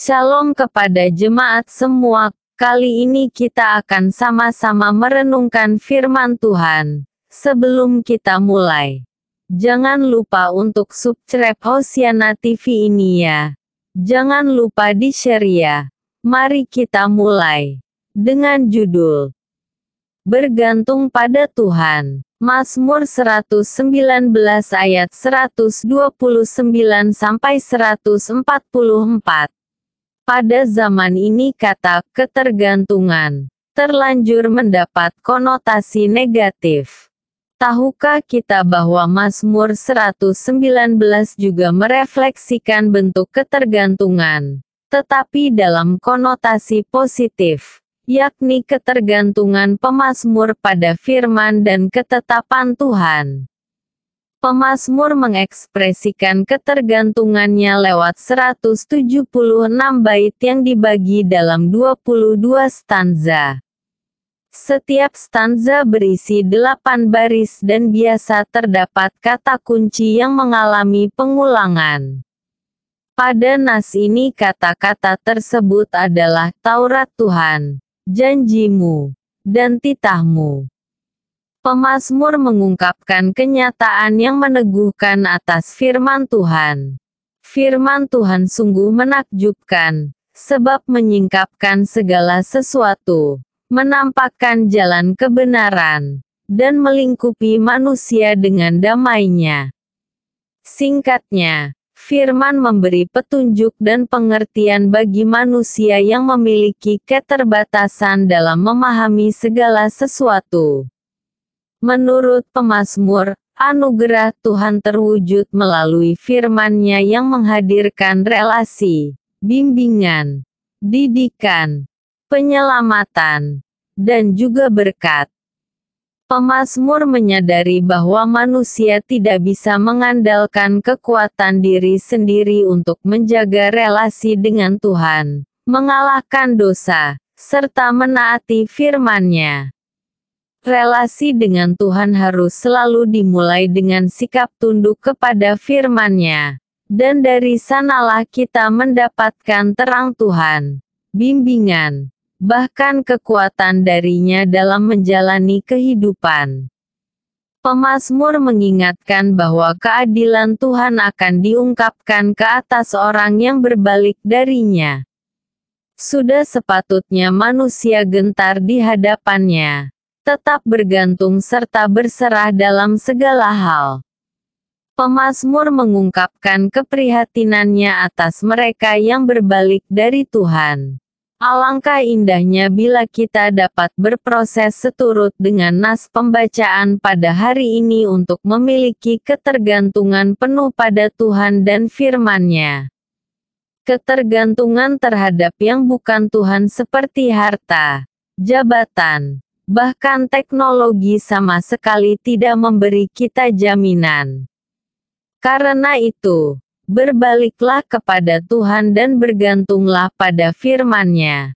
Shalom kepada jemaat semua. Kali ini kita akan sama-sama merenungkan firman Tuhan. Sebelum kita mulai, jangan lupa untuk subscribe Hosiana TV ini ya. Jangan lupa di-share ya. Mari kita mulai dengan judul Bergantung pada Tuhan. Mazmur 119 ayat 129 sampai 144. Pada zaman ini kata ketergantungan terlanjur mendapat konotasi negatif. Tahukah kita bahwa Mazmur 119 juga merefleksikan bentuk ketergantungan, tetapi dalam konotasi positif, yakni ketergantungan pemazmur pada firman dan ketetapan Tuhan. Pemazmur mengekspresikan ketergantungannya lewat 176 bait yang dibagi dalam 22 stanza. Setiap stanza berisi delapan baris dan biasa terdapat kata kunci yang mengalami pengulangan. Pada nas ini kata-kata tersebut adalah Taurat Tuhan, janjimu, dan titahmu. Pemazmur mengungkapkan kenyataan yang meneguhkan atas firman Tuhan. Firman Tuhan sungguh menakjubkan, sebab menyingkapkan segala sesuatu, menampakkan jalan kebenaran, dan melingkupi manusia dengan damainya. Singkatnya, firman memberi petunjuk dan pengertian bagi manusia yang memiliki keterbatasan dalam memahami segala sesuatu. Menurut pemazmur, anugerah Tuhan terwujud melalui firman-Nya yang menghadirkan relasi, bimbingan, didikan, penyelamatan, dan juga berkat. Pemazmur menyadari bahwa manusia tidak bisa mengandalkan kekuatan diri sendiri untuk menjaga relasi dengan Tuhan, mengalahkan dosa, serta menaati firman-Nya. Relasi dengan Tuhan harus selalu dimulai dengan sikap tunduk kepada firman-Nya. Dan dari sanalah kita mendapatkan terang Tuhan, bimbingan, bahkan kekuatan darinya dalam menjalani kehidupan. Pemasmur mengingatkan bahwa keadilan Tuhan akan diungkapkan ke atas orang yang berbalik darinya. Sudah sepatutnya manusia gentar di hadapannya tetap bergantung serta berserah dalam segala hal. Pemasmur mengungkapkan keprihatinannya atas mereka yang berbalik dari Tuhan. Alangkah indahnya bila kita dapat berproses seturut dengan nas pembacaan pada hari ini untuk memiliki ketergantungan penuh pada Tuhan dan firman-Nya. Ketergantungan terhadap yang bukan Tuhan seperti harta, jabatan, bahkan teknologi sama sekali tidak memberi kita jaminan. Karena itu, berbaliklah kepada Tuhan dan bergantunglah pada firman-Nya.